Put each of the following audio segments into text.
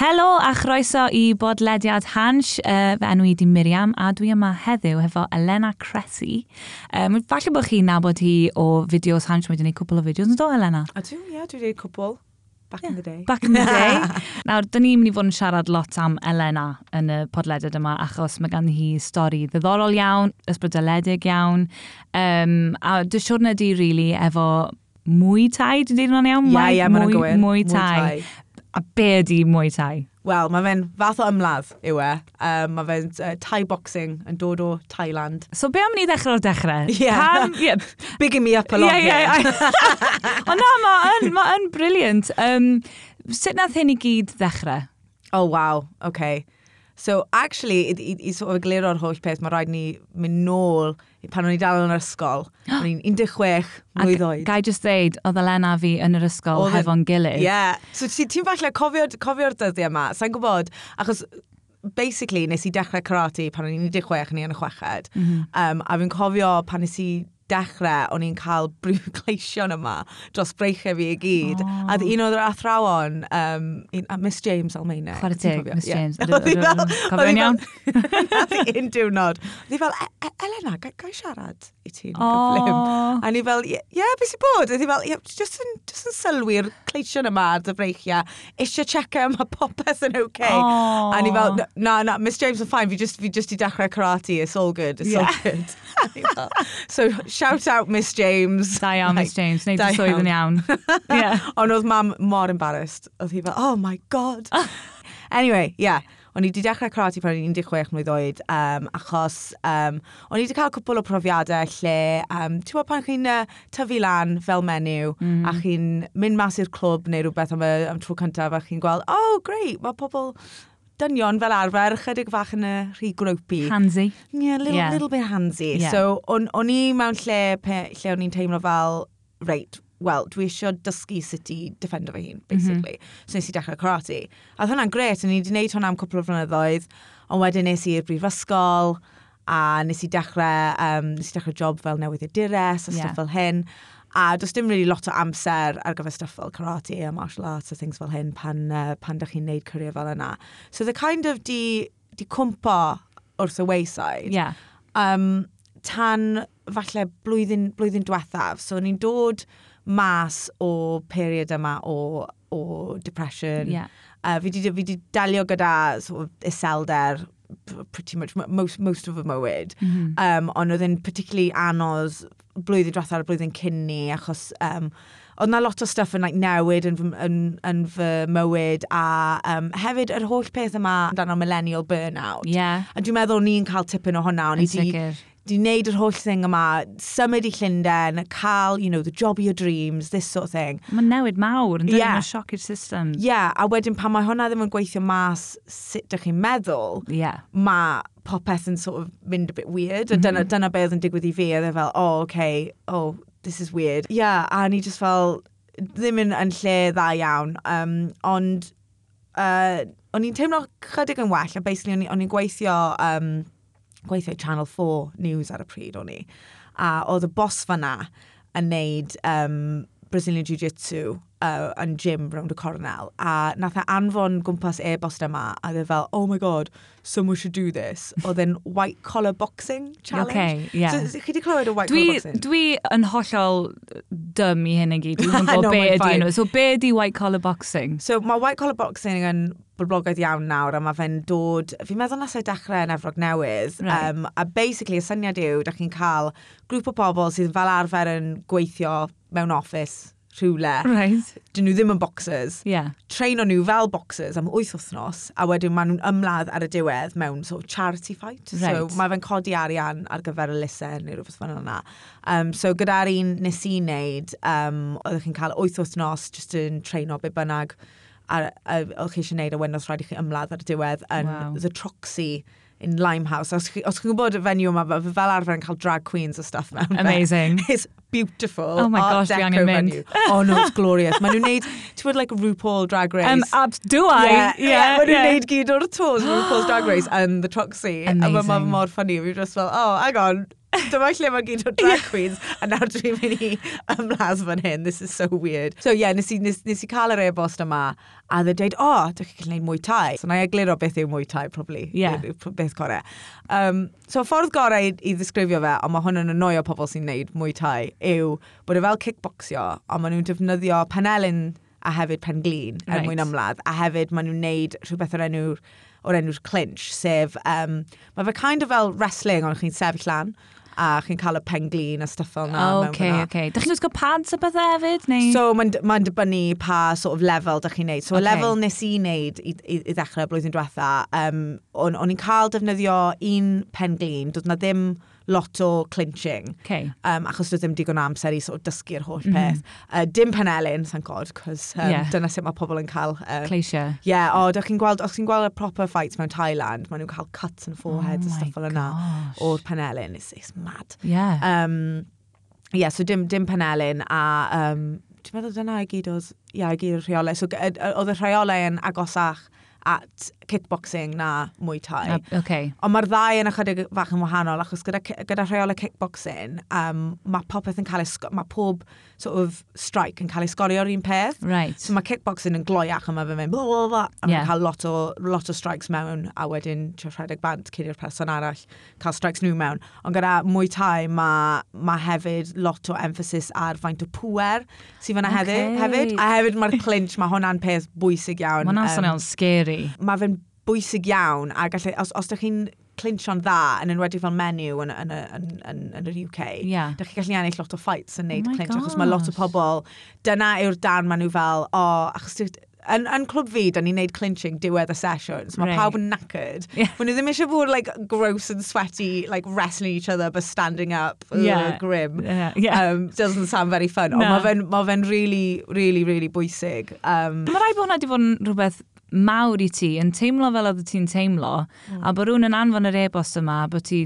Helo a chroeso i bodlediad Hans, uh, fe enw i di Miriam, a dwi yma heddiw hefo Elena Cressy. Um, falle bod chi'n nabod hi o fideos Hans, mae wedi gwneud cwbl o fideos, yn do Elena? A dwi, ie, yeah, dwi wedi cwpl. Back yeah. in the day. Back in the day. Nawr, dyn ni'n mynd i fod yn siarad lot am Elena yn y podlediad yma, achos mae gan hi stori ddiddorol iawn, ysbrydoledig iawn, um, a dy siwrna di, really, efo mwy tai, dwi'n dweud hwnna'n iawn? Ie, yeah, ie, yeah, mae'n gwir. Mwy tai. A be ydi mwy tai? Wel, mae fe'n fath o ymladd yw e. Um, mae fe'n uh, Thai boxing yn dod o Thailand. So be am ni ddechrau o'r dechrau? Yeah. Pam, yeah. Bigging me up a lot. Yeah, yeah, yeah. Ond na, mae'n ma, yn brilliant. Um, sut nath hyn i gyd ddechrau? Oh, wow. Okay. So, actually, i, i, i sort of egluro'r holl peth, mae rhaid ni mynd nôl pan o'n i dal yn yr ysgol. O'n i'n 16 mlynedd oed. Gai just ddeud, oedd Elena fi yn yr ysgol oedd e- hefo'n gilydd. Ie. Yeah. So, ti'n ti falle cofio'r cofio dyddiau yma. Sa'n gwybod, achos basically, nes i dechrau karate pan o'n i'n 16 ni yn y chweched. Mm -hmm. um, a fi'n cofio pan nes i dechrau, o'n i'n cael brif gleision yma dros breichau fi i gyd. Oh. A un o'r athrawon, um, un, a Miss James Almeina. Chwarae teg, Miss James. Oedd hi Cofio'n iawn? Nath i un diwrnod. Oedd hi fel, e, e, Elena, ga i siarad i ti'n gyflym? Oh. A ni fel, ie, yeah, beth sy'n bod? Oedd hi fel, just yn, just yn sylwi'r cleision yma ar dy breichiau. Eisiau checker mae popeth yn oce. Okay. A ni fel, oh. na, na, Miss James yn fine, fi just, fi just i dechrau karate, it's all good, it's yeah. all good. so shout out Miss James. Da iawn, like, Miss James. Neud y swydd yn iawn. yeah. Ond oedd mam mor embarrassed. Oedd hi fel, oh my god. anyway, yeah. O'n i wedi dechrau karate pan o'n i'n 16 mlynedd oed, um, achos um, o'n i wedi cael cwbl o profiadau lle, um, ti'n bod pan chi'n uh, tyfu lan fel menyw, mm. a chi'n mynd mas i'r clwb neu rhywbeth am, y, am tro cyntaf, a chi'n gweld, oh, great, mae pobl dynion fel arfer, chydig fach yn y rhy grwpi. Hansi. Yeah, little, yeah. little bit handsy. Yeah. So, o'n, on i mewn lle, pe, lle o'n i'n teimlo fel, reit, wel, dwi eisiau dysgu sut i defendo fy hun, basically. Mm -hmm. So nes i dechrau karate. A oedd hwnna'n gret, o'n i wedi gwneud hwnna am cwpl o flynyddoedd, ond wedyn nes i'r brifysgol, a nes i dechrau, um, nes i dechrau job fel newydd y dires, a yeah. stuff fel hyn. A does dim really lot o amser ar gyfer stuff fel karate a martial arts a things fel hyn pan, uh, pan da chi'n neud cyrraedd fel yna. So the kind of di, di cwmpo wrth y wayside. Yeah. Um, tan falle blwyddyn, blwyddyn diwethaf. So ni'n dod mas o period yma o, o depression. Yeah. Uh, fi wedi dalio gyda sort of, iselder pretty much most, most of y mywyd. Mm -hmm. um, ond oedd yn particularly anodd blwyddyn diwethaf ar y blwyddyn cyn ni, achos um, oedd na lot o stuff yn like, newid yn, yn, yn fy mywyd a um, hefyd yr holl peth yma amdano millennial burnout. Yeah. A dwi'n meddwl ni'n cael tipyn o hwnna. Yn sicr. Di wneud yr holl thing yma, symud i Llundain, cael, you know, the job of your dreams, this sort of thing. Mae'n newid mawr, yn dweud yeah. sioc i'r system. Yeah, a wedyn pan mae hwnna ddim yn gweithio mas sut ydych chi'n meddwl, yeah. mae popeth yn sort of mynd a bit weird. A mm -hmm. dyna, dyna be oedd yn digwydd i fi. A dde fel, oh, okay, oh, this is weird. Yeah, a ni just fel, ddim yn, yn lle dda iawn. Um, ond, uh, o'n i'n teimlo chydig yn well. A basically, o'n i'n gweithio, um, gweithio Channel 4 News ar y pryd o'n i. A oedd y bos fanna yn neud um, Brazilian Jiu-Jitsu uh, yn gym round y cornel a nath e anfon gwmpas e-bost yma a dde fel, oh my god, someone should do this. Oedd e'n white collar boxing challenge. Okay, yeah. So, chi di clywed o white dwi, collar boxing? Dwi yn hollol dym i hyn i gyd. Dwi'n gwybod no, be ydy nhw. So be ydy white collar boxing? So mae white collar boxing yn boblogaidd iawn nawr a mae fe'n dod, fi'n meddwl nes o'i dechrau yn Efrog Newydd, right. um, a basically y syniad yw, da chi'n cael grŵp o bobl sydd fel arfer yn gweithio mewn office rhywle. Right. Dyn nhw ddim yn boxers. Yeah. Treino nhw fel boxers am 8 wythnos, a wedyn maen nhw'n ymladd ar y diwedd mewn so, charity fight. Right. So mae fe'n codi arian ar gyfer y lusen neu rhywbeth fan yna. Um, so gyda'r un nes i wneud, um, oeddech chi'n cael 8 wythnos just yn treino be bynnag ar, a, o'ch chi eisiau gwneud a wedyn oedd rhaid i chi ymladd ar y diwedd yn wow. The Troxy in Limehouse. Os, os chi'n gwybod y fenyw yma, fe fel arfer yn cael drag queens a stuff mewn. Amazing. It's beautiful. Oh my gosh, Deco angen mynd. Oh no, it's glorious. Maen nhw'n neud, ti'n bod like RuPaul Drag Race? Um, abs, do I? Yeah, yeah, maen nhw'n yeah. neud gyd o'r tours, RuPaul's Drag Race and the Troxy. A mae ma Amazing. mor funny. Fi'n just fel, oh, hang on, Dyma lle mae gyd o drag queens, a nawr dwi'n mynd i ymlas fan hyn, this is so weird. So yeah, nes, i, nes, nes i cael yr e-bost yma, a dde dweud, o, oh, dwi'n cael gwneud mwy tai. So na i egluro beth yw mwy tai, probably. Yeah. Beth gore. Um, so ffordd gorau i, i ddisgrifio fe, ond mae hwn yn annoio pobl sy'n gwneud mwy tai, yw bod e fel kickboxio, ond maen nhw'n defnyddio panelyn a hefyd pen glin er right. mwyn ymladd, a hefyd maen nhw'n neud rhywbeth o'r enw o'r enw'r clinch, sef, um, mae fe kind of fel wrestling ond chi'n sefyll lan a chi'n cael y penglin a stuff fel na. O, okay, mewn okay. Dych chi'n gwisgo pads a bethau hefyd? Neu? So, mae'n ma dibynnu pa sort of lefel dych chi'n neud. So, okay. y lefel nes i wneud i, i, i ddechrau blwyddyn diwetha, um, o'n, on i'n cael defnyddio un penglin, doedd na ddim lot o clinching. Okay. Um, achos doedd ddim digon o amser i sort of dysgu'r holl mm -hmm. peth. Uh, dim penelyn, thank god, cos um, yeah. dyna sut mae pobl yn cael... Uh, Cleisio. Ie, yeah, o, dych chi'n gweld, os chi'n gweld y proper fights mewn Thailand, maen nhw'n cael cuts and foreheads oh a stuff fel yna o'r penelyn. It's, it's mad. Yeah. Um, yeah, so dim, dim penelyn a... Um, Dwi'n meddwl dyna i gyd oedd, ia, i gyd o'r rheolau. So, oedd y rheolau yn agosach at kickboxing na mwy tai. Okay. Ond mae'r ddau yn ychydig fach yn wahanol, achos gyda, gyda rheolau kickboxing, um, mae popeth yn cael ei... Mae pob sort of strike yn cael ei sgorio o'r un peth. Right. So mae kickboxing yn gloiach a mae fe'n mynd blah blah blah a yeah. cael lot o, lot o strikes mewn a wedyn trio rhedeg bant cyn i'r person arall cael strikes nhw mewn. Ond gyda mwy tai mae ma hefyd lot o emphasis ar faint o pwer sydd fyna okay. hefyd. hefyd. A hefyd mae'r clinch, mae hwnna'n peth bwysig iawn. Mae hwnna'n um, scary. Mae fe'n bwysig iawn a gallu, os, os ydych chi'n clinsio'n dda, yn enwedig fel menu yn, yn, yn, yn, yn yr UK, yeah. da chi'n gallu ennill lot o fights yn neud oh clinch, achos mae lot o pobl, dyna yw'r dan maen nhw fel, o, oh, achos yn, yn clwb fi, da ni'n neud clinching diwedd y session, so mae right. pawb yn knackered. Yeah. Mae nhw ddim eisiau bod like, gross and sweaty, like wrestling each other, but standing up, ugh, yeah. Grim. Yeah. Yeah. Um, doesn't sound very fun, no. mae fe'n ma fe really, really, really bwysig. Um, mae rai bod hwnna wedi bod yn rhywbeth mawr i ti yn teimlo fel oedd ti'n teimlo mm. a bod rhywun yn anfon yr e-bost yma bod ti,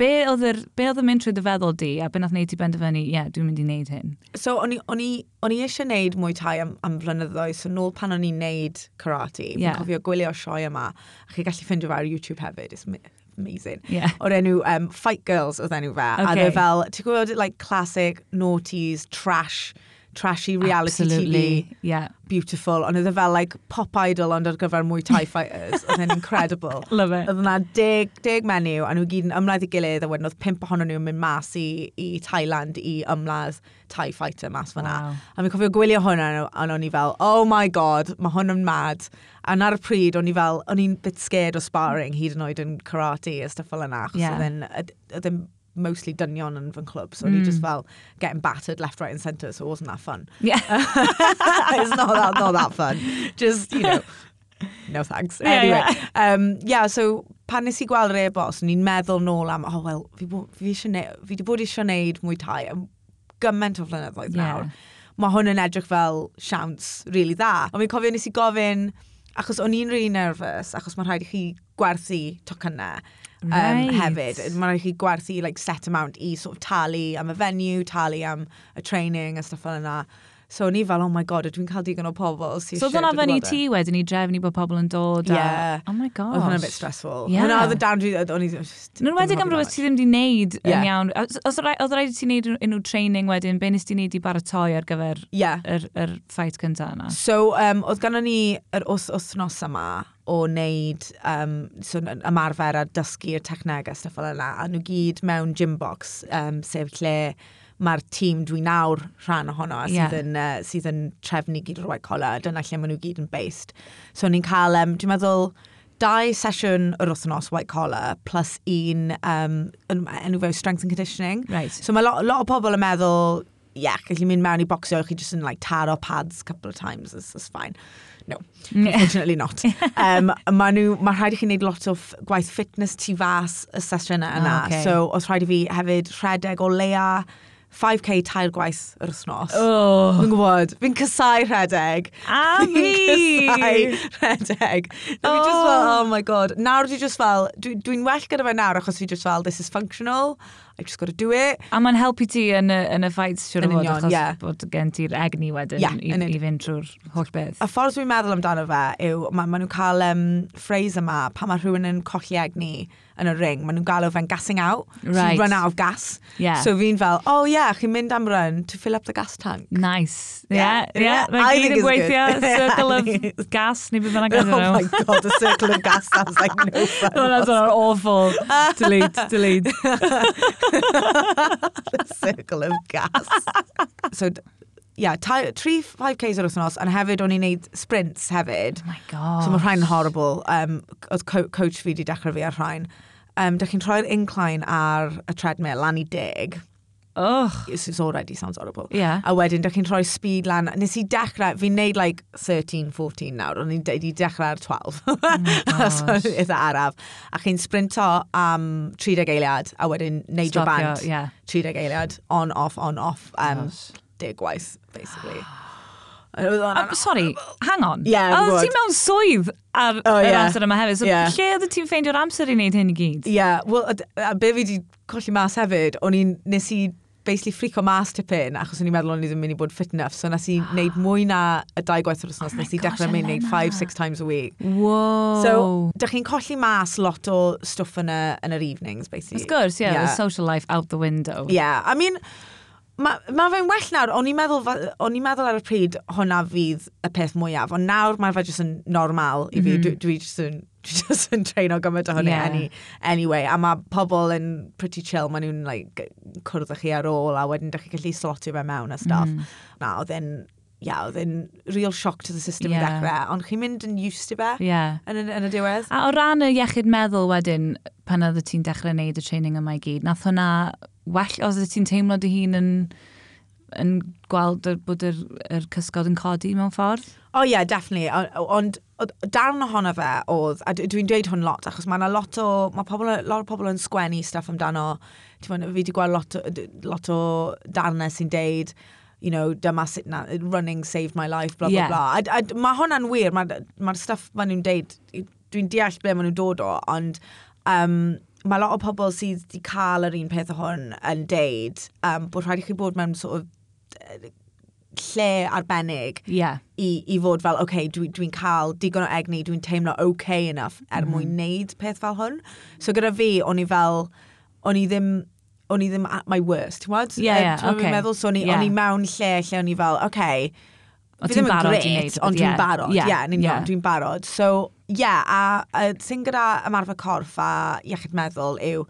be oedd yr, be oedd yn mynd trwy dy feddwl di a be nath wneud ti benderfynu, ie, yeah, dwi'n mynd i wneud hyn. So, o'n i, on i, on i eisiau wneud mwy tai am, am flynyddoedd, so nôl pan o'n i'n wneud karate, yeah. fi'n cofio gwylio sioe yma, a chi gallu ffindio fe ar YouTube hefyd, it's amazing. Yeah. O'r enw um, Fight Girls oedd enw fe, okay. a fe fel, ti'n gwybod, like, classic, noughties, trash, trashy reality Absolutely. TV. Yeah. Beautiful. Ond oedd e fel like pop idol ond ar gyfer mwy TIE fighters. oedd e'n incredible. Love it. Oedd yna deg, deg menyw a nhw gyd yn ymladd i gilydd a wedyn oedd pimp ohonyn nhw'n mynd mas i, i Thailand i ymladd TIE fighter mas fyna. Wow. A mi'n cofio gwylio hwnna a o'n i fel, oh my god, mae hwn yn mad. A na'r pryd o'n i fel, o'n i'n bit scared o sparring hyd yn oed yn karate a stuff fel yna. Achos yeah. oedd e'n mostly dynion yn fy clwb, so mm. just fel getting battered left, right and centre, so it wasn't that fun. Yeah. it's not that, not that fun. Just, you know, no thanks. Yeah, anyway, yeah. Um, yeah, so pan nes i gweld yr e-bost, ni'n meddwl nôl am, oh, well, fi, bo, fi, neud, fi wedi bod eisiau neud mwy tai am gymaint o flynyddoedd yeah. nawr. Mae hwn yn edrych fel siawns really dda. Ond fi'n cofio nes i gofyn, achos o'n i'n really nervous, achos mae'n rhaid i chi gwerthu tocynnau um, right. hefyd. Mae'n rhaid chi gwerthu like, set amount i sort of talu am y venue, talu am y training a stuff fel yna. So ni fel, oh my god, ydw i'n cael digon o pobl. Si so dyna fe ni ti wedyn i drefnu bod pobl yn dod a... Yeah. Oh my god. Oedd hwnna'n bit stressful. Yeah. Hwnna oedd y dan dwi... O'n i... Nw'n wedi am rhywbeth ti ddim wedi wneud yn yeah. yn iawn. Oedd rhaid i ti wneud unrhyw training wedyn, be nes ti wneud i baratoi ar gyfer yeah. yr, er, er, er fight cyntaf yna? So, um, oedd ganno ni yr wythnos yma, o wneud um, so, ymarfer a dysgu'r a stuff fel yna, a nhw gyd mewn gym box, um, sef lle mae'r tîm dwi nawr rhan ohono a sydd, yeah. yn, uh, sydd yn trefnu gyd o'r white collar, dyna lle maen nhw gyd yn based. So ni'n cael, um, dwi'n meddwl, dau sesiwn yr wythnos white collar plus un um, enw fe strength and conditioning. Right. So mae lot, lot o pobl yn meddwl yeah, gallu mynd mewn i bocsio, chi just yn like taro pads a couple of times, it's, it's fine. No, mm. unfortunately not. um, mae nhw, mae rhaid i chi wneud lot o gwaith fitness tu fas y sesiynau yna. Oh, okay. So, oedd rhaid i fi hefyd rhedeg o leia, 5k tair gwaith yr wythnos. Oh. Fi'n gwybod, fi'n cysau rhedeg. A fi! Fi'n cysau rhedeg. Oh. Fi just fel, oh my god. Nawr dwi just fel, dwi'n dwi, dwi well gyda fe nawr achos fi just fel, this is functional. I just got to do it. A mae'n helpu ti yn y, yn y fight, siwr sure yn fod, achos yeah. bod gen ti'r egni wedyn yeah, i, i fynd trwy'r holl beth. Y ffordd dwi'n meddwl amdano fe yw, mae ma nhw'n cael um, phrase yma, pan mae rhywun yn colli egni, yn y ring, maen nhw'n galw fe'n gassing out. Right. So run out of gas. Yeah. So fi'n fel, oh yeah, chi'n mynd am run to fill up the gas tank. Nice. Yeah, yeah. yeah. yeah. Mae gyd yn gweithio circle of gas, neu bydd yna'n gyda'n Oh my god, a circle of gas sounds like no fun. No, that's an awful. delete, delete. the circle of gas. so yeah, tri 5Ks yr wythnos, ond hefyd o'n i'n neud sprints hefyd. Oh my god. So mae rhain yn horrible. Um, oedd co coach fi wedi dechrau fi ar rhain um, dych chi'n troi'r incline ar y treadmill lan i dig. Ugh. This is already sounds horrible. Yeah. A wedyn, dych chi'n troi speed lan. Nes i dechrau, fi'n neud like 13, 14 nawr, ond i'n i dechrau ar 12. Oh so, eitha araf. A chi'n sprinto am 30 eiliad, a wedyn neud your band. Yeah. 30 eiliad, on, off, on, off. Um, gosh. dig waith, basically. Oh, sorry, hang on. Ie, yeah, Oedd ti mewn swydd ar oh, yr yeah. amser yma hefyd. So yeah. Lle oedd ti'n ffeindio'r amser i wneud hyn i gyd? Ie, yeah, well, a be fi wedi colli mas hefyd, o'n i'n, nes i basically ffrico mas tipyn, achos o'n i'n meddwl o'n i ddim mynd i bod fit enough, so nes i ah. wneud mwy na y dau gwaith yr wythnos, oh nes i dechrau mynd wneud 5-6 times a week. Whoa. So, dych chi'n colli mas lot o stwff yn, y, yn yr evenings, basically. Of course, yeah, yeah, the social life out the window. Yeah, I mean, Mae ma fe'n well nawr, o'n i'n meddwl, o'n i'n meddwl ar y pryd hwnna fydd y peth mwyaf, ond nawr mae fe jyst yn normal i fi, mm -hmm. dwi, dwi jyst yn dwi just yn treino gymaint o hynny yeah. any, anyway. A mae pobl yn pretty chill, maen nhw'n like, cwrdd â chi ar ôl a wedyn dych chi gallu slotio fe mewn a stuff. Mm. Na, oedd e'n yeah, oedd yn real shock to the system yeah. dechrau, ond chi'n mynd yn used to fe yeah. yn, yn, yn, y diwedd. A o ran y iechyd meddwl wedyn, pan oedd ti'n dechrau wneud y training yma i gyd, nath hwnna well os oedd ti'n teimlo dy hun yn, yn gweld bod yr, yr cysgod yn codi mewn ffordd? O oh, ie, yeah, definitely. Ond darn ohono fe oedd, a dwi'n dweud hwn lot, achos mae yna lot o, mae pobl, lot o pobl yn sgwennu stuff amdano, ti'n fi wedi gweld lot, lot o darnau sy'n deud, you know, dyma sut na, running saved my life, blah, bla yeah. blah, A, a, mae hwnna'n wir, mae'r ma stuff maen nhw'n deud, dwi'n deall ble maen nhw'n dod o, ond um, mae lot o pobl sydd wedi cael yr un peth o hwn yn deud um, bod rhaid i chi bod mewn sort of lle arbennig yeah. i, i fod fel, oce, okay, dwi'n dwi, cael digon o egni, dwi'n teimlo oce okay enough er mm. mwyn neud peth fel hwn. So gyda fi, o'n i fel, o'n i ddim o'n i ddim at my worst, ti'n wad? Yeah, yeah, um, okay. meddwl, so o'n i, yeah. mewn lle lle o'n i fel, oce, okay, fi ddim yn gret, ond dwi'n barod, ie, yeah. yn union, dwi'n barod. So, ie, yeah, a, a sy'n gyda ymarfer corff a iechyd meddwl yw,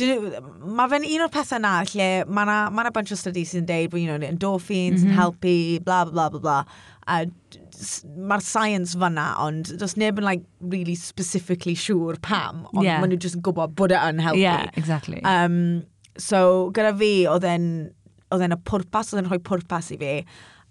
mae fe'n un o'r pethau na lle mae yna ma na bunch o studies sy'n deud bod you know, endorphins yn helpu, bla bla bla bla. bla. A mae'r science fyna, ond does neb yn like, really specifically sure pam, ond yeah. maen nhw jyst yn gwybod bod e yn helpu. Yeah, exactly. Um, So gyda fi, oedd e'n oedd e'n y pwrpas, oedd e'n rhoi pwrpas i fi.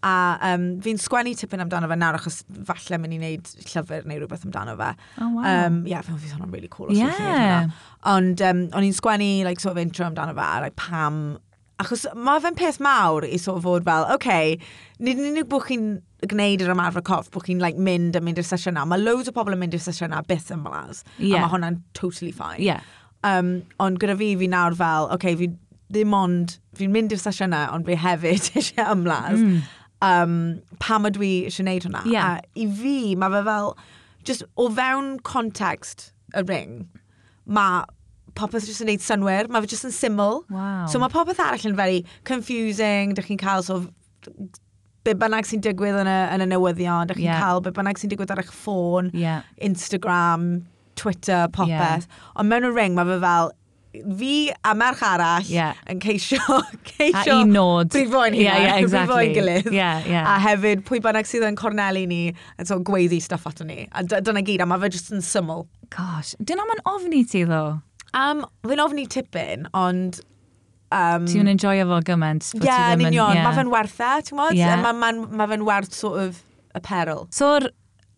A um, fi'n sgwennu tipyn amdano fe nawr, achos falle mynd i wneud llyfr neu rhywbeth amdano fe. Oh, wow. Um, yeah, fe fi'n hwnna'n really cool. Yeah. Ond um, o'n i'n sgwennu, like, sort of intro amdano fe, like, pam... Achos mae fe'n peth mawr i sort of fod fel, oce, okay, nid yn unig bod chi'n gwneud yr ymarfer coff, bod chi'n like, mynd a mynd i'r sesiwn na. Mae loads o pobl yn mynd i'r sesiwn na byth yn blas. Yeah. A mae hwnna'n totally fine. Yeah. Um, ond gyda fi, fi nawr fel, okay, fi ddim ond, fi'n mynd i'r sesiynau, ond fi hefyd eisiau ymladd. Mm. Um, pam ydw i eisiau gwneud hwnna? Yeah. A i fi, mae fe fel, just o fewn context y ring, mae popeth jyst yn gwneud synwyr, mae fe jyst yn syml. Wow. So mae popeth arall yn very confusing, dych chi'n cael so be bynnag sy'n digwydd yn y, yn y newyddion, dych chi'n yeah. cael be bynnag sy'n digwydd ar eich ffôn, yeah. Instagram, Twitter, popeth. Yeah. Ond mewn y ring, mae fe fel, fi a merch arall yeah. yn ceisio, ceisio... A un nod. Brifoen hi. Yeah, yeah, exactly. Brifoen gilydd. Yeah, yeah. A hefyd pwy bynnag sydd yn cornelu ni yn so gweiddi stuff ato ni. A dyna gyd, a mae fe jyst yn syml. Gosh, dyna mae'n ofni ti ddo? Um, Fe'n ofni tipyn, ond Um, Ti'n enjoyo fo gymaint? Ie, yeah, yn union. Yeah. Mae fe'n werth e, ti'n modd? Yeah. Mae ma, ma, ma fe'n werth sort of apparel. So'r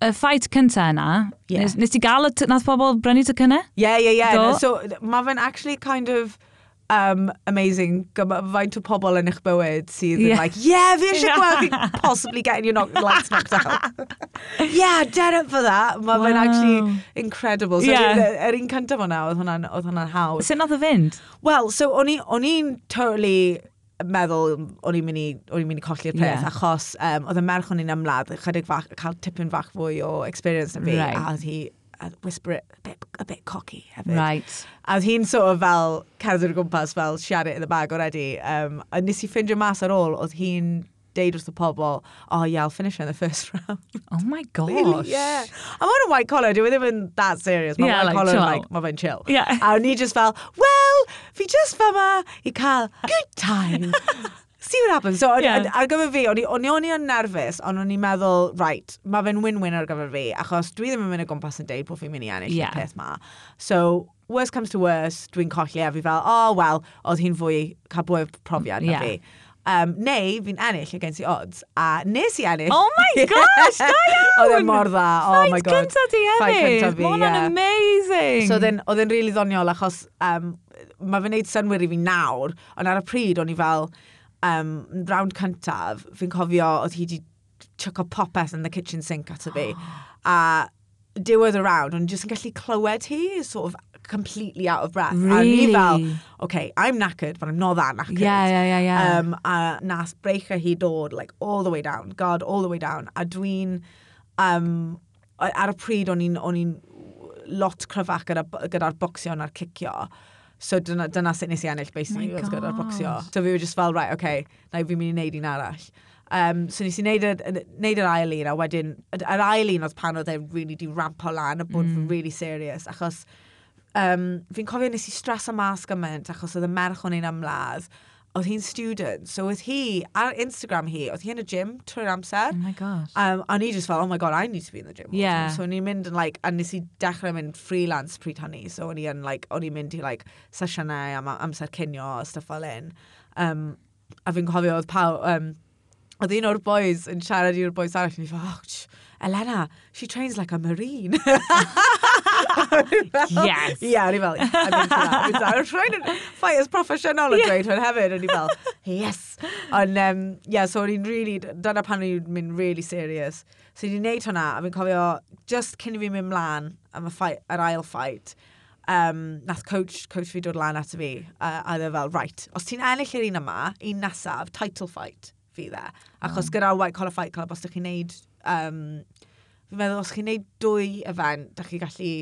y ffait cyntaf yna, yeah. nes, nes ti gael, nath pobl brynu tocynnau? Ie, ie, ie. So, mae fe'n actually kind of um, amazing faint o pobl yn eich bywyd sydd yeah. like, yeah, fi eisiau gweld possibly getting your knock, lights knocked out. yeah, dead up for that. Mae wow. fe'n actually incredible. So, yeah. yr un cyntaf o'na, oedd hwnna'n hawdd. Sut nath o fynd? Well, so, o'n i'n totally meddwl o'n i'n mynd i, o'n i'n mynd i colli'r peth, yeah. achos um, oedd y merch o'n i'n ymladd, chydig fach, cael tipyn fach fwy o experience na fi, right. a oedd hi a whisper it a bit, a bit cocky hefyd. Right. A oedd hi'n sort of fel cerdded o gwmpas fel share it in the bag already. Um, a nes i ffindio mas ar ôl, oedd hi'n deud wrth y pobl, oh yeah, I'll finish her in the first round. Oh my gosh. Really? Yeah. I'm on a white collar, dyw e ddim yn that serious. Mae yeah, white like, collar chill. like, mae fe'n chill. Yeah. A o'n i just fel, well, fi just fe ma i cael good time. See what happens. So, on, yeah. ar gyfer fi, o'n i o'n i yn nerfus, ond o'n i'n meddwl, right, mae fe'n win-win ar gyfer fi, achos dwi ddim yn mynd o gwmpas yn deud bod fi'n mynd i ennill yeah. y peth ma. So, worst comes to worst, dwi'n colli a fi fel, oh, well, oedd hi'n fwy cael bwy profiad na yeah. fi. Um, neu fi'n ennill against the odds. A nes i ennill. Oh my gosh, da iawn! Oedd e mor dda. Oh Fight my god. cynta di hefyd. Mae hwnna'n yeah. amazing. So oedd e'n really ddoniol achos um, mae fe'n neud synwyr i fi nawr. Ond ar y pryd o'n i fel um, round cyntaf, fi'n cofio oedd hi wedi chuck o popeth in the kitchen sink ato fi. A diwedd y round, ond jyst yn gallu clywed hi, sort of completely out of breath. Really? A ni fel, okay, I'm knackered, but I'm not that knackered. Yeah, yeah, yeah, yeah. Um, a nas breichau hi dod, like, all the way down. God, all the way down. A dwi'n... Um, ar y pryd, o'n i'n lot cryfach gyda'r bocsio na'r cicio. So dyna, dyna sut nes i ennill, basically, oh oedd gyda'r bocsio. So fi were just fel, right, okay, na i fi'n mynd i wneud un arall. Um, so nes i wneud yr, wneud yr ail un, a wedyn, yr ail un oedd pan oedd e really di rampo lan a bod mm. really serious, achos um, fi'n cofio nes i stres y mas gymaint achos oedd y merch o'n ein ymladd. Oedd hi'n student, so oedd hi, ar Instagram hi, oedd hi yn y gym trwy'r amser. Oh my gosh. Um, a ni just fel, oh my god, I need to be in the gym. Yeah. So o'n i'n mynd yn like, a nes i dechrau mynd freelance pryd hynny, so o'n i'n like, o'n i'n mynd i like sesiynau am amser cynio a stuff fel un. Um, a fi'n cofio oedd pawb, um, oedd un o'r boys yn siarad i'r boys arall, ni'n fel, oh, Elena, she trains like a marine. yes. Yeah, o'n i fel, I'm into that. I'm trying to fight as professional yn dweud hwn hefyd. O'n i fel, yes. Ond, um, yeah, so o'n i'n really, dyna pan o'n i'n mynd really serious. So o'n i'n neud hwnna, a fi'n cofio, just cyn i fi mynd mlaen am y fight, yr ail fight, um, nath coach, coach fi dod lan at fi, uh, a dde fel, right, os ti'n ennill yr un yma, un nesaf, title fight, fi dde. Hmm. Achos mm. gyda White Collar Fight Club, os ydych chi'n neud... Um, fi'n meddwl, os chi'n neud dwy event, ydych chi'n gallu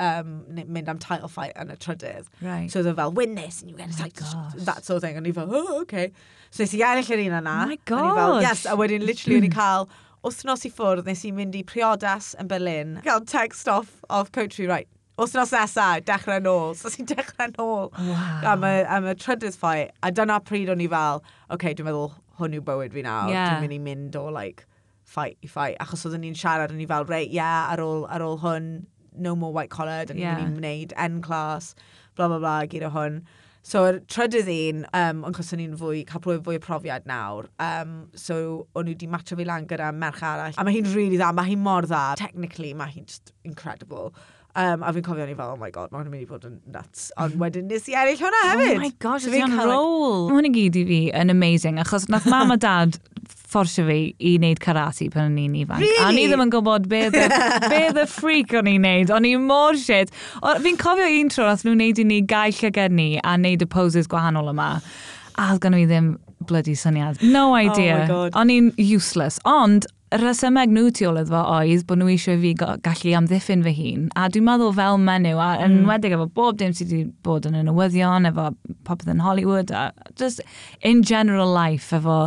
um, mynd am title fight yn y trydydd. Right. So oedd e fel, win this, and you get a oh title, oh that sort of thing. O'n ni fel, oh, okay. So nes i ennill yr un yna. Oh my god. Fel, yes, a wedyn literally o'n i cael wythnos i ffwrdd, nes i mynd i priodas yn Berlin. Cael text off of Coachy, right, wythnos nesa, dechrau nôl. So sy'n dechrau nôl wow. am, y, am y trydydd fight. A dyna pryd o'n i fel, okay, dwi'n meddwl, hwn yw bywyd fi nawr, yeah. dwi'n mynd i mynd o like, fight i fight. Achos oedden ni'n siarad, o'n i fel, reit, yeah, ar ôl, ar ôl hwn, no more white collar, dyn yeah. ni'n mynd i wneud N class, bla bla bla, gyda hwn. So, yr trydydd un, um, ond cos o'n i'n fwy, cael blwyddyn fwy o profiad nawr, um, so o'n i wedi matcho fi lan gyda merch arall. A mae hi'n rili really dda, mae hi'n mor dda. Technically, mae hi'n just incredible. Um, a fi'n cofio ni fel, oh my god, mae hwnna'n mynd i fod yn nuts. Ond wedyn nes i ennill hwnna oh hefyd. Oh my gosh, so ydy'n rôl. Mae hwn i gyd i fi yn amazing, achos nath mam a dad fforsio fi i wneud karate pan o'n i'n ifanc. Really? A ni ddim yn gwybod beth y, beth y freak o'n i'n neud. O'n i'n mor shit. Fi'n cofio un tro nath nhw'n neud i ni gael llygad ni a neud y poses gwahanol yma. A oedd gan i ddim bloody syniad. No oh idea. Oh O'n i'n useless. Ond y rhesymeg nhw tu ôl iddo fo oedd bod nhw eisiau fi gallu amddiffyn fy hun. A dwi'n meddwl fel menyw, a yn mm. wedig efo bob dim sydd wedi bod yn y newyddion, efo popeth yn Hollywood, a just in general life, efo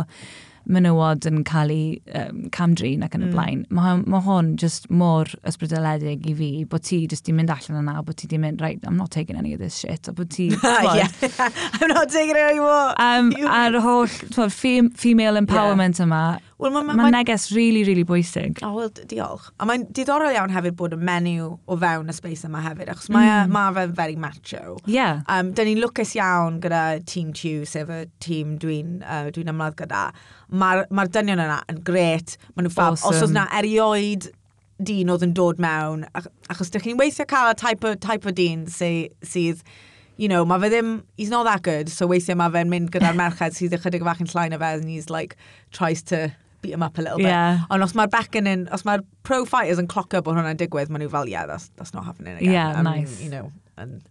menywod yn cael ei um, camdrin ac yn y mm. blaen. Mae ma hwn just mor ysbrydoledig i fi, bod ti just di mynd allan yna, bod ti di mynd, right, I'm not taking any of this shit, a bod ti... yeah, I'm not taking any more. Um, you... A'r holl twod, fem female empowerment yeah. yma, Wel, mae ma, ma, ma neges rili, really, really bwysig. O, oh, wel, diolch. A mae'n diddorol iawn hefyd bod y menu o fewn y space yma hefyd, achos mae e mm. mae fe'n very macho. Yeah. Um, da ni'n lwcus iawn gyda Team Tew, sef y tîm dwi'n uh, dwi ymladd gyda mae'r ma dynion yna yn gret, maen nhw'n fab. Awesome. Os oedd na erioed dyn oedd yn dod mewn, ach, achos dych chi'n weithio cael y type o, type o dyn sy, sydd, you know, mae fe ddim, he's not that good, so weithiau mae fe'n mynd gyda'r merched sydd ychydig fach yn llain o fe, and he's like, tries to beat him up a little bit. Yeah. Ond os mae'r becyn yn, os mae'r pro fighters yn clocio bod hwnna'n digwydd, maen nhw fel, yeah, that's, that's not happening again. Yeah, and, nice. You know, and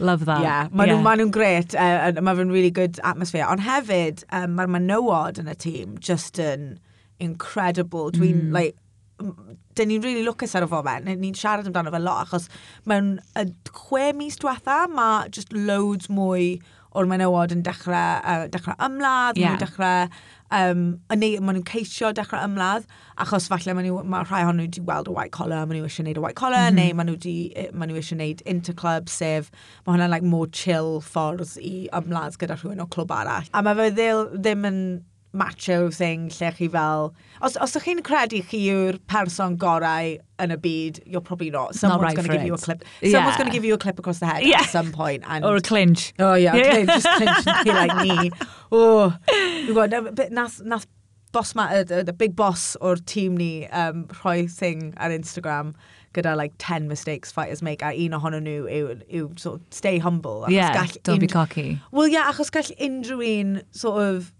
Love that. Yeah, maen yeah. nhw'n ma nhw gret, uh, mae fe'n really good atmosphere. Ond hefyd, um, mae'r menywod yn y tîm just yn incredible. Dwi'n, mm. like, dyn ni'n really lwcus ar y foment, ni'n siarad amdano fe lot, achos mewn y chwe mis diwetha, mae just loads mwy o'r menywod yn dechrau, uh, dechrau ymladd, yeah. nhw'n dechrau Um, yn neu, maen nhw'n ceisio dechrau ymladd, achos falle maen nhw, mae rhai ohonyn nhw wedi weld y white collar, maen nhw eisiau gwneud y white collar, mm -hmm. neu maen nhw, di, maen nhw eisiau gwneud interclub, sef mae hwnna'n like, more chill ffordd i ymladd gyda rhywun o clwb arall. A mae fe ddil, ddim yn macho thing lle chi fel... Os, os ydych chi'n credu chi yw'r person gorau yn y byd, you're probably not. Someone's right going to give you a clip. Yeah. Someone's going to give you a clip across the head yeah. at some point. And, or a clinch. Oh yeah, yeah. clinch, just clinch and be like me. Oh, you got, no, but nath, nath boss ma, uh, the big boss o'r tîm ni um, rhoi thing ar Instagram gyda like 10 mistakes fighters make a un ohonyn nhw yw, yw sort of stay humble. Yeah, don't be cocky. Well yeah, achos gall unrhyw un sort of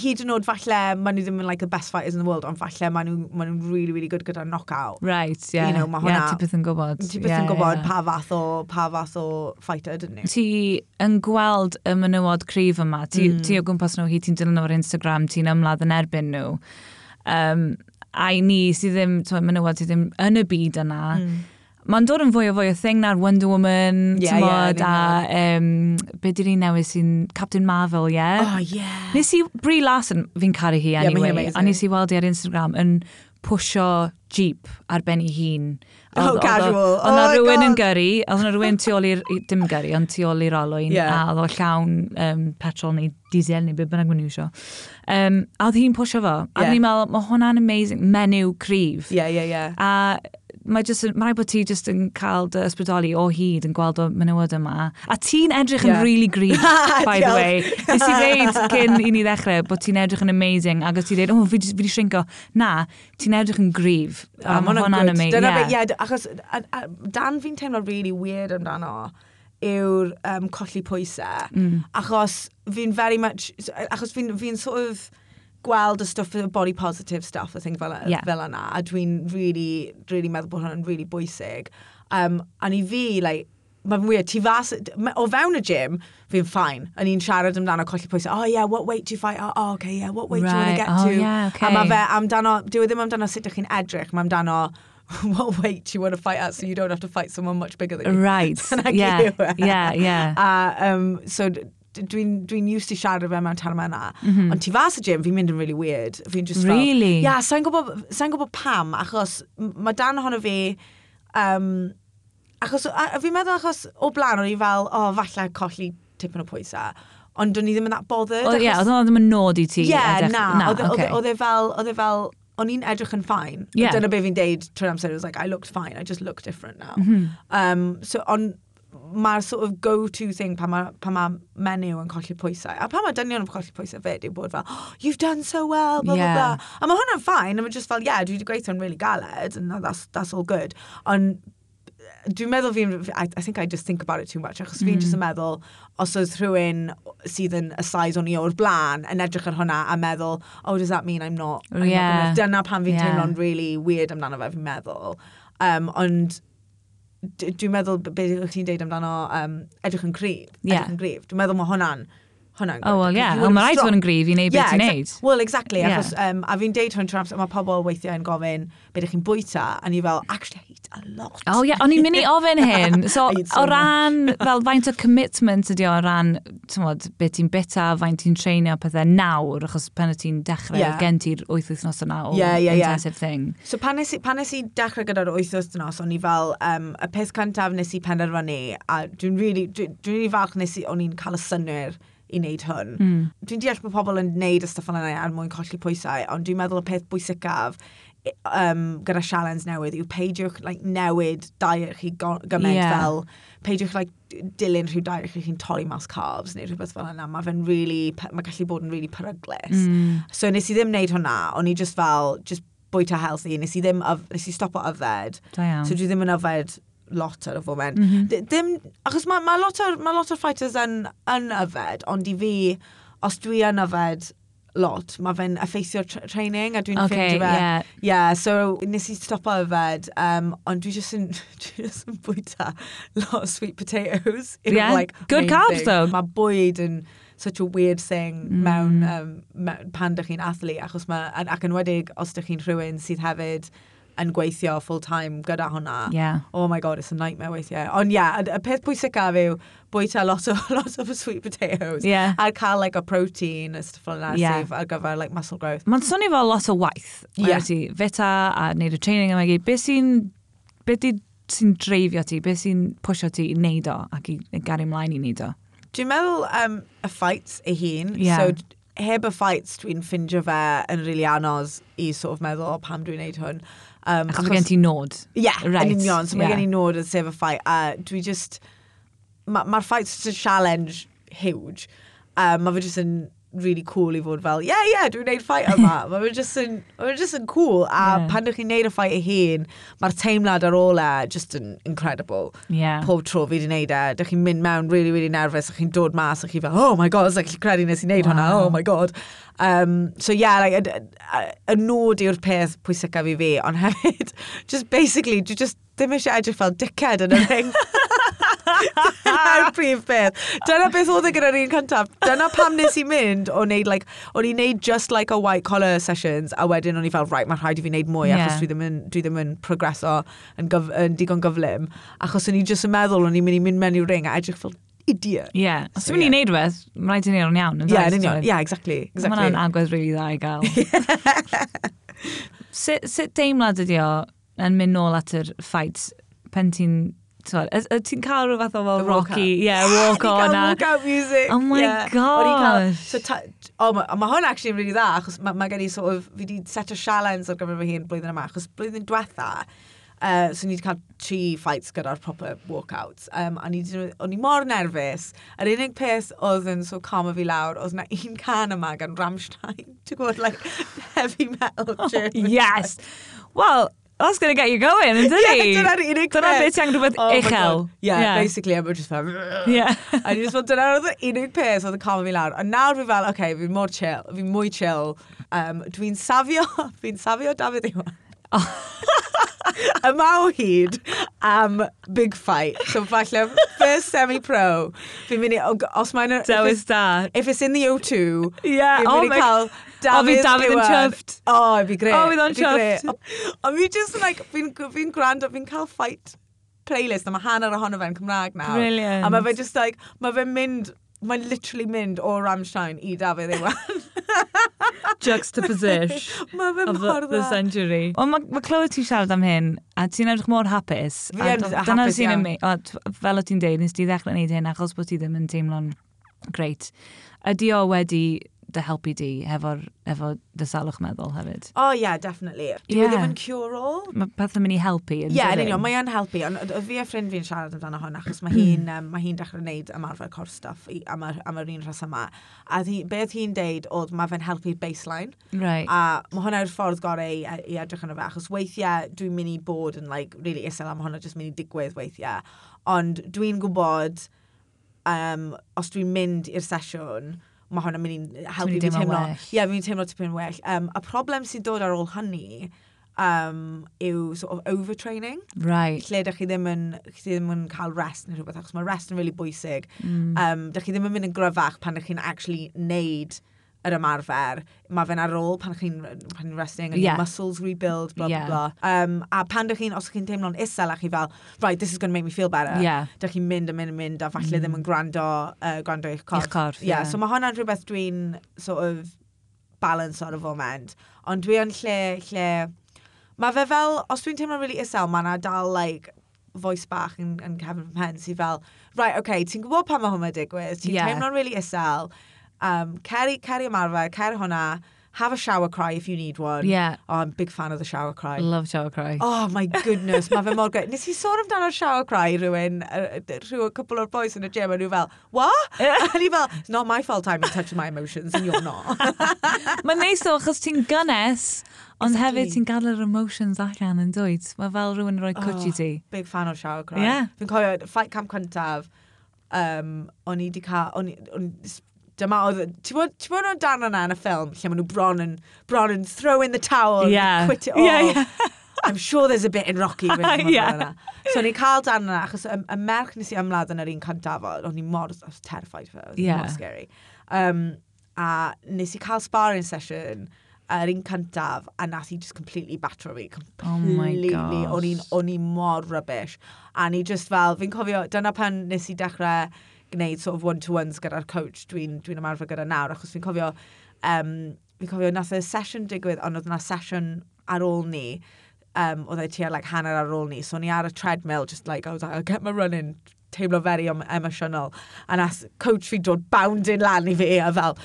hyd yn oed falle, maen nhw ddim yn like the best fighters in the world, ond falle maen nhw'n ma nhw really, really good gyda knockout. Right, yeah. You know, mae hwnna... Yeah, ti byth yn gwybod. Ti byth yn gwybod pa fath o, pa fath o fighter, dyn nhw. Ti yn gweld y menywod cryf yma, ti, mm. ti o gwmpas nhw, hi ti'n dilyn o'r Instagram, ti'n ymladd yn erbyn nhw. Um, a i ni sydd ddim, menywod sydd ddim yn y byd yna, mm Mae'n dod yn fwy o fwy o thing na'r Wonder Woman, yeah, mod, yeah, a um, be di'r un newydd sy'n Captain Marvel, ie? Yeah? Oh, yeah. Nes i, Brie Larson, fi'n caru hi anyway, yeah, a nes i weld i ar Instagram yn pwsio jeep ar ben ei hun. Oh, oedd, casual. Oedd na oh, rhywun yn gyrru, oedd na rhywun tu ôl i'r, dim gyrru, ond tu ôl i'r olwyn, yeah. a oedd o llawn um, petrol neu diesel neu beth bynnag mwyn iwsio. Um, a oedd hi'n pwysio fo, a yeah. ni'n meddwl, mae hwnna'n amazing, menyw cryf. Yeah, yeah, yeah. A mae just, mae bod ti just yn cael dy ysbrydoli o hyd yn gweld o menywod yma. A ti'n edrych yn yeah. really green, by the way. Nes i ddeud cyn i ni ddechrau bod ti'n edrych yn amazing, ac oedd ti'n dweud, o, oh, fi, fi di shrinko. Na, ti'n edrych yn grif. A um, mae hwnna'n amazing. Dyna yeah. fe, ie, achos a, a, dan fi'n teimlo really weird amdano yw'r um, colli pwysau. Mm. Achos fi'n very much, achos fi'n fi sort of, gweld y stuff, y body positive stuff, I think fel, yeah. fel yna. A dwi'n really, really meddwl bod hwnna'n really bwysig. Um, a ni fi, like, mae'n weird, ti fas, o fewn y gym, fi'n ffain. A ni'n siarad amdano colli pwysau, oh yeah, what weight do you fight? Oh, oh okay, yeah, what weight right. do you want to get oh, to? Yeah, okay. A mae fe amdano, dwi e ddim amdano sut ydych chi'n edrych, mae amdano what weight do you want to fight at so you don't have to fight someone much bigger than you. Right, yeah, yeah, yeah. A, um, so dwi'n dwi used to siarad fe mewn terma yna. Mm -hmm. Ond ti fas y gym, fi'n mynd yn really weird. Fi'n just really? fel... Really? Yeah, sa'n gwybod, sa gwybod pam, achos mae dan ohono fi... Um, achos, a, a fi'n meddwl achos o blaen o'n i fel, o, oh, falle colli tipyn o pwysau. Ond o'n i ddim yn that bothered. O, oh, achos... yeah, oedd o'n ddim yn nod i ti. Yeah, edrych, na. na oedd e- e- okay. o, o, e fel, oedd e fel, o'n i'n edrych yn ffain. Yeah. Dyna be fi'n deud trwy'r amser, it was like, I looked fine, I just look different now. Mm -hmm. um, so, on, mae'r sort of go-to thing pan mae pa ma menyw yn colli pwysau. A pan mae dynion yn colli pwysau fyd yw bod fel, oh, you've done so well, blah, yeah. blah, blah. A mae hwnna'n ffain, a mae just fel, yeah, dwi wedi gweithio'n really galed, and that's, that's all good. Ond dwi'n meddwl fi'n, I, I think I just think about it too much, achos mm. fi'n just yn meddwl, os oedd rhywun sydd yn y size o'n i o'r blaen yn edrych ar hwnna a meddwl, oh, does that mean I'm not, I'm yeah. not gonna, dyna pan fi'n yeah. teimlo'n really weird amdano fe, fi'n meddwl. Um, ond dwi'n meddwl beth ydych chi'n deud amdano um, edrych yn cryf. Yeah. Edrych yn gryf. Dwi'n meddwl mae hwnna'n hwnna'n gwybod. Oh, well, yeah. Ond mae rhaid fod yn gryf i wneud beth ti'n neud. Well, exactly. Yeah. Achos, um, a fi'n deud hwn amser, mae pobl weithiau yn gofyn beth ydych chi'n bwyta, a ni fel, actually, I eat a lot. Oh, yeah. O'n i'n mynd i ofyn hyn. So, so o ran, fel, faint o commitment ydi o ran, tymod, beth ti'n bita, faint ti'n treinio pethau nawr, achos pan y ti'n dechrau, yeah. gen ti'r wyth wythnos yna o yeah, yeah, intensive thing. So, pan nes, pan nes i dechrau gyda'r wyth wythnos, o'n i fel, um, y peth cyntaf nes i penderfynu, a dwi'n really, dwi'n dwi, really falch nes i, o'n i'n cael y synwyr i wneud hwn. Mm. Dwi'n deall bod pobl yn wneud y stuff yna er mwyn colli pwysau, ond dwi'n meddwl y peth bwysicaf um, gyda sialens newydd yw peidiwch like, newid diet chi gymaint yeah. fel peidiwch like, dilyn rhyw diet chi chi'n torri mas carbs neu rhywbeth fel yna. Mae fe'n really, mae gallu bod yn really peryglis. Mm. So nes i ddim wneud hwnna, o'n i just fel, just bwyta healthy, nes i ddim, nes i stopo yfed. Da iawn. So dwi ddim yn yfed lot ar y foment. Mm -hmm. Dim, achos mae ma lot, ar, ma lot o'r fighters yn, yn yfed, ond i fi, os dwi yn yfed lot, mae fe'n effeithio training a dwi'n okay, ffeindio fe. Yeah. yeah. so nes i stopo yfed, um, ond dwi just yn, dwi just yn bwyta lot of sweet potatoes. Yeah, like, good carbs though. Mae bwyd yn such a weird thing mm. mewn um, pan dych chi'n athlu, achos mae, ac yn wedig os dych chi'n rhywun sydd hefyd yn gweithio full time gyda hwnna. Yeah. Oh my god, it's a nightmare weithiau. Ond ie, yeah, y peth pwysicaf yw bwyta lot o, lot of sweet potatoes. Yeah. A cael like, a protein a stuff like that yeah. sydd ar gyfer like, muscle growth. Mae'n swnio fel lot o waith. Yeah. Ti feta a wneud y training yma gyd. Beth sy'n... Beth sy'n dreifio ti? Beth sy'n pwysio ti i wneud o ac i, i gario ymlaen i wneud o? Dwi'n meddwl um, y fights ei hun. Yeah. So, heb y fights, dwi'n ffindio fe yn rili really anodd i sort of meddwl, o, pam dwi'n neud hwn. Um, Achos, mae gen ti nod. Ie, yeah, right. yn union. So yeah. mae gen i nod yn sef y ffai. A dwi just... Mae'r ma, ma ffai just a challenge huge. Um, mae fe just yn really cool i fod fel, yeah, yeah, dwi'n neud ffait yma. Mae'n just, yn, ma just yn cool. A yeah. pan ydych chi'n neud y ffait ei hun, mae'r teimlad ar ôl e just yn incredible. Yeah. Pob tro fi wedi neud e, ydych chi'n mynd mewn really, really nervous, ydych chi'n dod mas, ydych chi fel, oh my god, ydych chi'n credu nes i neud wow. hwnna, oh my god. Um, so yeah, like, y nod yw'r peth pwysicaf i fi, ond hefyd, just basically, dwi just ddim eisiau edrych fel dickhead yn y ring. Dyna'r prif beth. Dyna beth oedd e gyda'r un cyntaf. Dyna pam nes i mynd o wneud, like, o'n i'n neud just like a white collar sessions, a wedyn o'n i fel, right, mae'n rhaid i fi wneud mwy, yeah. achos dwi ddim yn, dwi ddim yn progreso yn, gyf, yn digon gyflym. Achos o'n i just yn meddwl, o'n i'n mynd i mynd mewn i'r ring, a edrych fel, idiot. Ie. Yeah. Os so, dwi'n yeah. i wneud rhywbeth, mae'n rhaid i ni o'n iawn. Ie, yeah, union. Ie, yeah, exactly. exactly. Mae'n agwedd rili dda i gael. sut, sut deimlad ydi o yn mynd nôl at yr ffait pen ti'n ti'n cael rhyw fath o fel Rocky, yeah, walk on. Ni walk out music. Oh my yeah. gosh. So oh, mae ma hwn actually yn really dda, achos mae ma gen i sort of, fi wedi set o sialens ar gyfer fy hun blwyddyn yma, achos blwyddyn diwetha, uh, so ni wedi cael tri fights gyda'r proper walkouts. Um, a ni o'n i mor nerfus. Yr unig peth oedd yn so calm fi lawr, oedd na un can yma gan Ramstein. Ti'n gwybod, like, heavy metal. Oh, yes! Well, that's going to get you going, isn't dyni? Ie, dyna'r unig Dyna beth ti angen rhywbeth oh uchel. Ie, yeah, yeah. basically, I'm just fel... Yeah. A ni just fel, dyna'r unig peth oedd yn calm fi lawr. A nawr fi fel, oce, okay, fi'n mor chill, fi'n mwy chill. Um, dwi'n safio, fi'n safio David Iwan. Yma o hyd am big fight. So falle, first semi-pro, fi'n mynd i, os mae'n... Dewis da. If it's in the O2, yeah, fi'n mynd oh i cael Dafydd, oh, o, fi Dafydd yn chuffed. Oh, fi gre. O, oh, fydd o'n chuffed. Ond fi just, like, fi'n fi gwrando, fi'n cael fight playlist, a mae hanner ohono fe'n Cymraeg nawr. Brilliant. A mae fe just, like, mae fe'n mynd, mae'n literally mynd o Ramstein i David Iwan. Juxtaposition ma of the, the century. Ond mae ma Chloe ti'n siarad am hyn, a ti'n edrych mor hapus. Fi yn hapus iawn. Fel o ti'n deud, nes ti ddechrau wneud hyn achos bod ti ddim yn teimlo'n greit. Ydi o wedi dy helpu di hefo'r efo dy salwch meddwl hefyd. O oh, yeah, definitely. Dwi yeah. ddim yn cure-all. Mae pethau mynd i helpu. Ie, yeah, yn union, mae yn helpu. Ond fi a ffrind fi'n siarad amdano hwn, achos mae hi'n mm. um, hi dechrau gwneud ymarfer cor stuff i, am, yr, am yr un rhas yma. A hi, beth hi'n deud oedd mae fe'n helpu baseline. Right. A mae hwnna'r ffordd gorau i, i edrych yn y fe, achos weithiau dwi'n mynd i bod yn like, really isel am hwnna, jyst mynd i digwydd weithiau. Ond dwi'n gwybod um, os dwi'n mynd i'r sesiwn, mae hwnna'n mynd i helpu fi teimlo. Ie, yeah, fi'n teimlo tipyn well. Um, a problem sy'n dod ar ôl hynny um, yw sort of overtraining. Right. Lle da chi ddim yn, chi ddim yn cael rest neu rhywbeth, achos mae rest yn really bwysig. Mm. Um, da chi ddim yn mynd yn gryfach pan da chi'n actually neud yr ymarfer. Mae fe'n ar ôl pan chi'n pan resting, and yeah. muscles rebuild, blah, yeah. blah, blah. Um, a pan ydych chi'n, os chi'n teimlo'n isel a chi fel, right, this is going to make me feel better, yeah. ydych chi'n mynd a mynd a mynd a falle mm. ddim yn gwrando, uh, gwrando eich corff. Eich corff, yeah. yeah. So mae hwnna'n rhywbeth dwi'n sort of balance ar y foment. Ond dwi yn lle, lle... Mae fe fel, os dwi'n teimlo'n really isel, mae yna dal, like, voice bach yn, yn cefn fy mhen sy'n fel, right, okay, ti'n gwybod pan mae hwnna'n digwydd, ti'n yeah. teimlo'n really isel, um, ceri, ceri ymarfer, ceri hwnna, have a shower cry if you need one. Yeah. Oh, I'm a big fan of the shower cry. Love shower cry. Oh my goodness, mae fe mor gret. Nes i sôn amdano'r shower cry rhywun, rhyw couple o'r boys yn y gym, a nhw fel, what? a ni fel, it's not my fault I'm in touch with my emotions, and you're not. mae'n neis o, achos ti'n gynnes, Ond exactly. hefyd ti'n gadael yr emotions allan yn dweud. Mae fel rhywun yn rhoi oh, ti. Big fan o shower cry. Yeah. Fi'n cofio, fight camp cyntaf, um, o'n i wedi cael, o'n i, dyma oedd, ti'n bod, ti bod nhw'n dan yna yn y ffilm, lle maen nhw bron yn, bron yn throw in the towel, yeah. quit it all. Yeah, yeah. I'm sure there's a bit in Rocky. yeah. So ni'n cael dan yna, achos y, y merch nes i ymladd yn yr un cyntafod, o'n i mor, I was terrified for it, it yeah. mor scary. Um, a nes i cael sparring session yr un cyntaf, a nath i just completely batro fi, completely, oh o'n i'n mor rubbish. A ni just fel, fi'n cofio, dyna pan nes i dechrau gwneud sort of one-to-ones gyda'r coach dwi'n dwi ymarfer gyda nawr, achos fi'n cofio, um, fi'n cofio nath y sesiwn digwydd, ond oedd yna sesiwn ar ôl ni, um, oedd e tua like, hanner ar ôl ni, so ni ar y treadmill, just like, I was like, I'll get my running, teimlo very emotional, A nath coach fi dod bounding lan i fi a fel,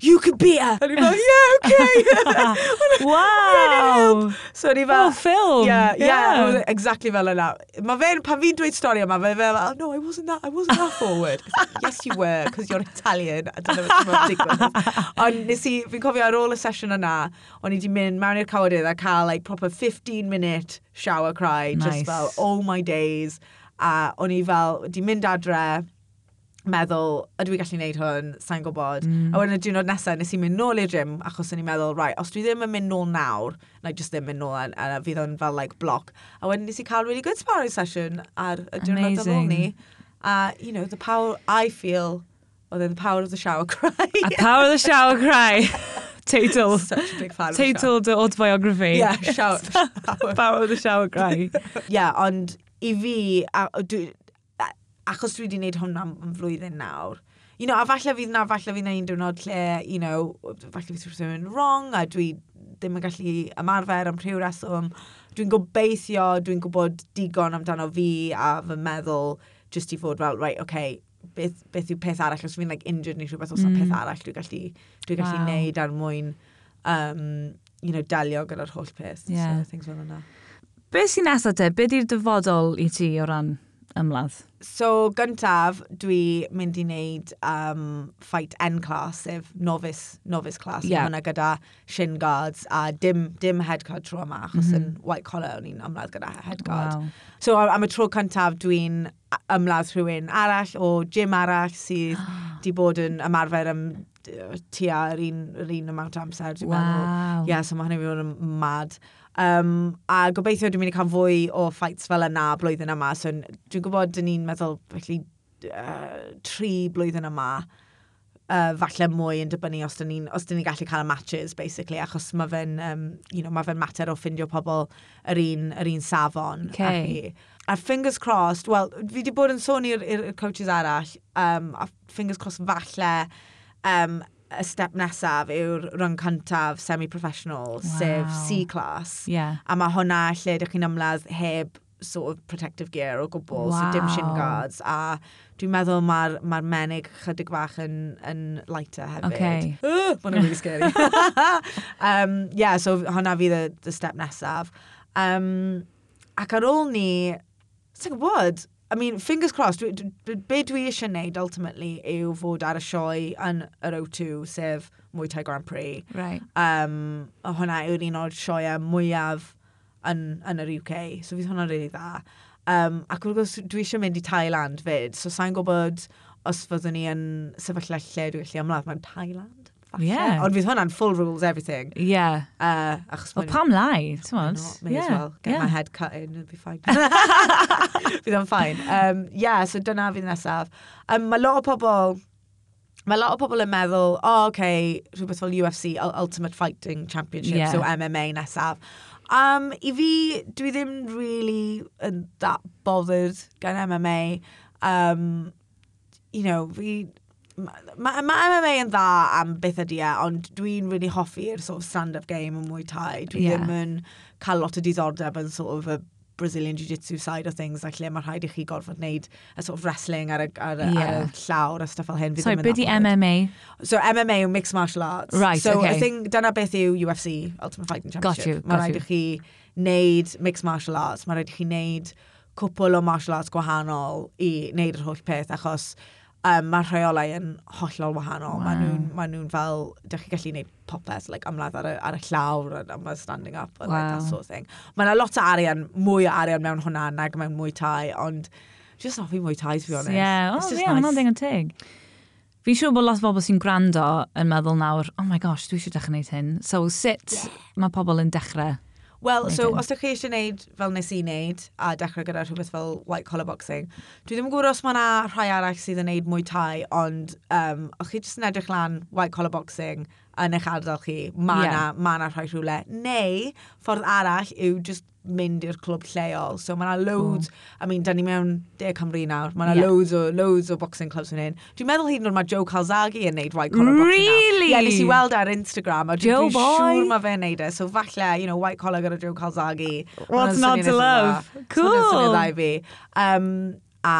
you can beat her. A ni fel, yeah, okay. wow. So ni fel... Oh, film. Yeah, yeah. yeah. Exactly fel yna. Mae fe'n, pan fi'n dweud stori yma, mae fel, oh, no, I wasn't that, I wasn't that forward. Yes, you were, because you're Italian. I don't know what's digwydd. Ond nes i, fi'n cofio ar ôl y sesiwn yna, o'n i di mynd mewn i'r cawodydd a cael, like, proper 15-minute shower cry. Nice. Just fel, oh my days. A o'n i fel, di mynd adre, meddwl, ydw i gallu gwneud hwn, sa'n gwybod. Mm. A wedyn y diwrnod nesaf, nes i mynd nôl i'r gym, achos o'n i'n meddwl, rai, os dwi ddim yn mynd nôl nawr, na i just ddim mynd nôl, a, a fydd o'n fel, like, bloc. A wedyn nes i cael really good sparring session ar y diwrnod ar ôl ni. A, you know, the power I feel, oedd well, the power of the shower cry. a power of the shower cry. Teitl. Such a big fan. Teitl dy autobiography. Yeah, shower. shower. power of the shower cry. yeah, ond i fi, a, dwi, achos dwi wedi gwneud hwn am am flwyddyn nawr, you know, a falle fydd na, falle fydd na un diwrnod lle, you know, falle fydd rhywbeth yn wrong, a dwi ddim yn gallu ymarfer am rhyw reswm. Dwi'n gobeithio, dwi'n gwybod digon amdano fi a fy meddwl just i fod fel, right, okay, beth, beth yw peth arall, os fi'n like, injured neu rhywbeth, os mm. peth arall dwi'n gallu, dwi gallu wow. neud ar mwyn, um, you know, delio gyda'r holl peth. Yeah. So, things fel yna. Be sy'n nesaf te? Be di'r dyfodol i ti o ran ymladd? So, gyntaf, dwi mynd i wneud um, fight N class, sef novice, novice class. Yeah. Mae'na gyda shin guards a dim, dim head guard tro yma, achos mm -hmm. yn white collar o'n i'n ymladd gyda head guard. Wow. So, am y tro cyntaf, dwi'n ymladd rhywun arall o gym arall sydd di bod yn ymarfer am tua yr un, yr un amount o amser. Wow. Ie, yeah, so mae hynny'n mynd yn mad. Um, a gobeithio dwi'n mynd i cael fwy o ffaits fel yna blwyddyn yma. So dwi'n gwybod dyn ni'n meddwl felly uh, tri blwyddyn yma uh, falle mwy yn dibynnu os dyn ni'n ni gallu cael matches, basically, achos mae fe'n um, you know, ma fe mater o ffindio pobl yr un, yr un safon. Okay. A, a fingers crossed, wel, fi wedi bod yn sôn i'r coaches arall, um, a fingers crossed falle um, y step nesaf yw'r rhwng cyntaf semi-professional, wow. sef C-class. Yeah. A mae hwnna lle ydych chi'n ymladd heb sort of protective gear o gwbl, wow. so dim shin guards. A dwi'n meddwl mae'r ma, menig chydig bach yn, yn lighter hefyd. Okay. Uh, Mae'n really scary. um, yeah, so hwnna fydd y, y step nesaf. Um, ac ar ôl ni, ti'n gwybod, I mean, fingers crossed, dwi, dwi, be dwi eisiau wneud ultimately yw fod ar y sioe yn yr O2, sef Muay Thai Grand Prix. Right. Um, a hwnna yw'r un o'r sioeau mwyaf yn, yn yr UK, so fydd hwnna'n really dda. Um, ac wrth gwrs, dwi eisiau mynd i Thailand fyd, so sa'n gwybod os fyddwn ni yn sefyllfa lle dwi'n gallu ymladd, mewn Thailand. Yeah. Ond fydd hwnna'n full rules everything. Yeah. Uh, achos well, pam lai, ti'n mwyn? May yeah. as well. Get yeah. my head cut in and be fine. fydd o'n fine. Um, yeah, so dyna fydd nesaf. Um, mae lot o pobl... Mae lot o pobl yn meddwl, oh, okay, rhywbeth fel UFC, Ultimate Fighting Championship, yeah. so MMA nesaf. Um, I fi, dwi ddim really yn that bothered gan MMA. Um, you know, fi mae ma MMA yn dda am beth ydy e, ond dwi'n really hoffi'r sort of stand-up game yn mwy tai. Dwi yeah. ddim yn cael lot o diddordeb yn sort of y Brazilian Jiu-Jitsu side o things, a lle mae rhaid i chi gorfod wneud y sort of wrestling ar y, ar, yeah. ar y llawr a stuff fel hyn. So, beth i MMA? So, MMA yw mixed martial arts. Right, so, okay. I think dyna beth yw UFC, Ultimate Fighting Championship. Got you, got Mae rhaid i chi wneud mixed martial arts, mae rhaid i chi wneud cwpl o martial arts gwahanol i wneud yr holl peth, achos um, mae'r rheolau yn hollol wahanol. Wow. Mae nhw'n ma nhw fel, dych chi gallu gwneud popeth, like, ymladd ar y, ar y llawr, and we're standing up, and, wow. like, that sort of thing. Mae yna lot o arian, mwy o arian mewn hwnna nag mewn mwy tai, ond just not fi mwy tai, to be honest. Yeah, oh, just yeah, nice. hwnna'n ddigon teg. Fi'n siŵr bod lot o bobl sy'n gwrando yn meddwl nawr, oh my gosh, dwi eisiau dechrau gwneud hyn. So sut yeah. mae pobl yn dechrau Wel, so, os ydych chi eisiau gwneud fel nes i wneud, a dechrau gyda rhywbeth fel white collar boxing, dwi ddim yn gwybod os mae yna rhai arall sydd yn gwneud mwy tai, ond um, o'ch chi jyst yn edrych lan white collar boxing yn eich ardal chi, mae yeah. na, ma na rhoi rhywle. Neu, ffordd arall yw just mynd i'r clwb lleol. So mae yna loads, mm. I mean, da ni mewn De Cymru nawr, mae yna yeah. loads, o, loads o boxing clubs yn hyn. Dwi'n meddwl hyd yn oed mae Joe Calzaghi yn neud White Collar really? Boxing Really? Ie, yeah, nes i weld e ar Instagram, a dwi'n siŵr mae fe'n neud e. So falle, you know, White Collar gyda Joe Calzaghi. What's not to love? Cool. Mae'n syniad dda i fi. um, A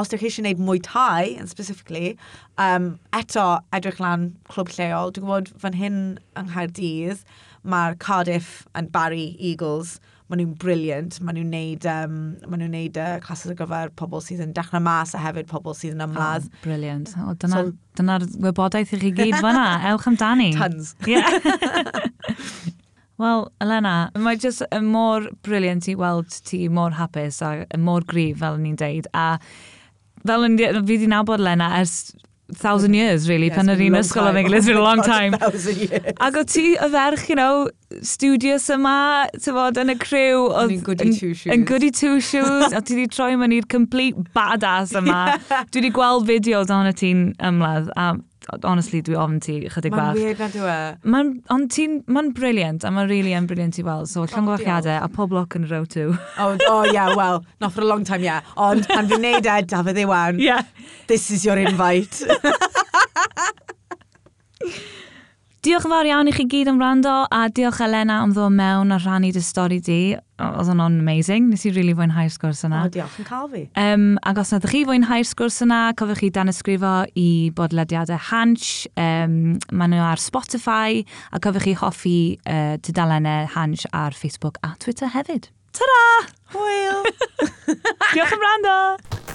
os ydych chi eisiau gwneud mwy tai, yn specifically, um, eto edrych lan clwb lleol. Dwi'n gwybod fan hyn yng Nghaerdydd, mae'r Cardiff and Barry Eagles, maen nhw'n briliant, maen nhw'n neud, um, maen nhw'n neud uh, classes ar gyfer pobl sydd yn dechrau mas a hefyd pobl sydd yn ymladd. Oh, briliant. Oh, Dyna'r so, dyna wybodaeth i chi gyd fanna. Ewch amdani. Tons. Yeah. Wel, Elena, mae jyst mor briliant i weld ti mor hapus a mor grif, fel ni'n deud. A fel yn, fi wedi nabod Elena ers thousand years, really, yeah, pan yr un ysgol am English, it's been a long time. Ac o ti y ferch, you know, studious yma, tyfod, yn y crew. Yn goody two-shoes. Yn goody two-shoes. o ti wedi troi mewn i'r complete badass yma. Dwi wedi gweld fideos o'n ti'n ymladd. A honestly, dwi ofn ti chydig bach. Mae'n weird na dwi e. Mae'n, ond ti'n, mae'n briliant, a mae'n really yn briliant i weld. So, llan gwachiadau, a pob loc yn row two. oh, oh, yeah, well, not for a long time, yeah. Ond, pan fi'n neud e, Dafydd Iwan, yeah. this is your invite. Diolch yn fawr iawn i chi gyd am rando a diolch Elena am ddod mewn a rhannu dy stori di. Oedd hwnna'n amazing. Nes i rili really fwynhau'r sgwrs yna. O, diolch yn cael fi. Um, ac os nad ydych chi fwynhau'r sgwrs yna, cofiwch chi dan ysgrifo i bodlediadau Hansh. Um, maen nhw ar Spotify a cofiwch chi hoffi uh, tudalennau Hansh ar Facebook a Twitter hefyd. Ta-ra! Hwyl! diolch am rando!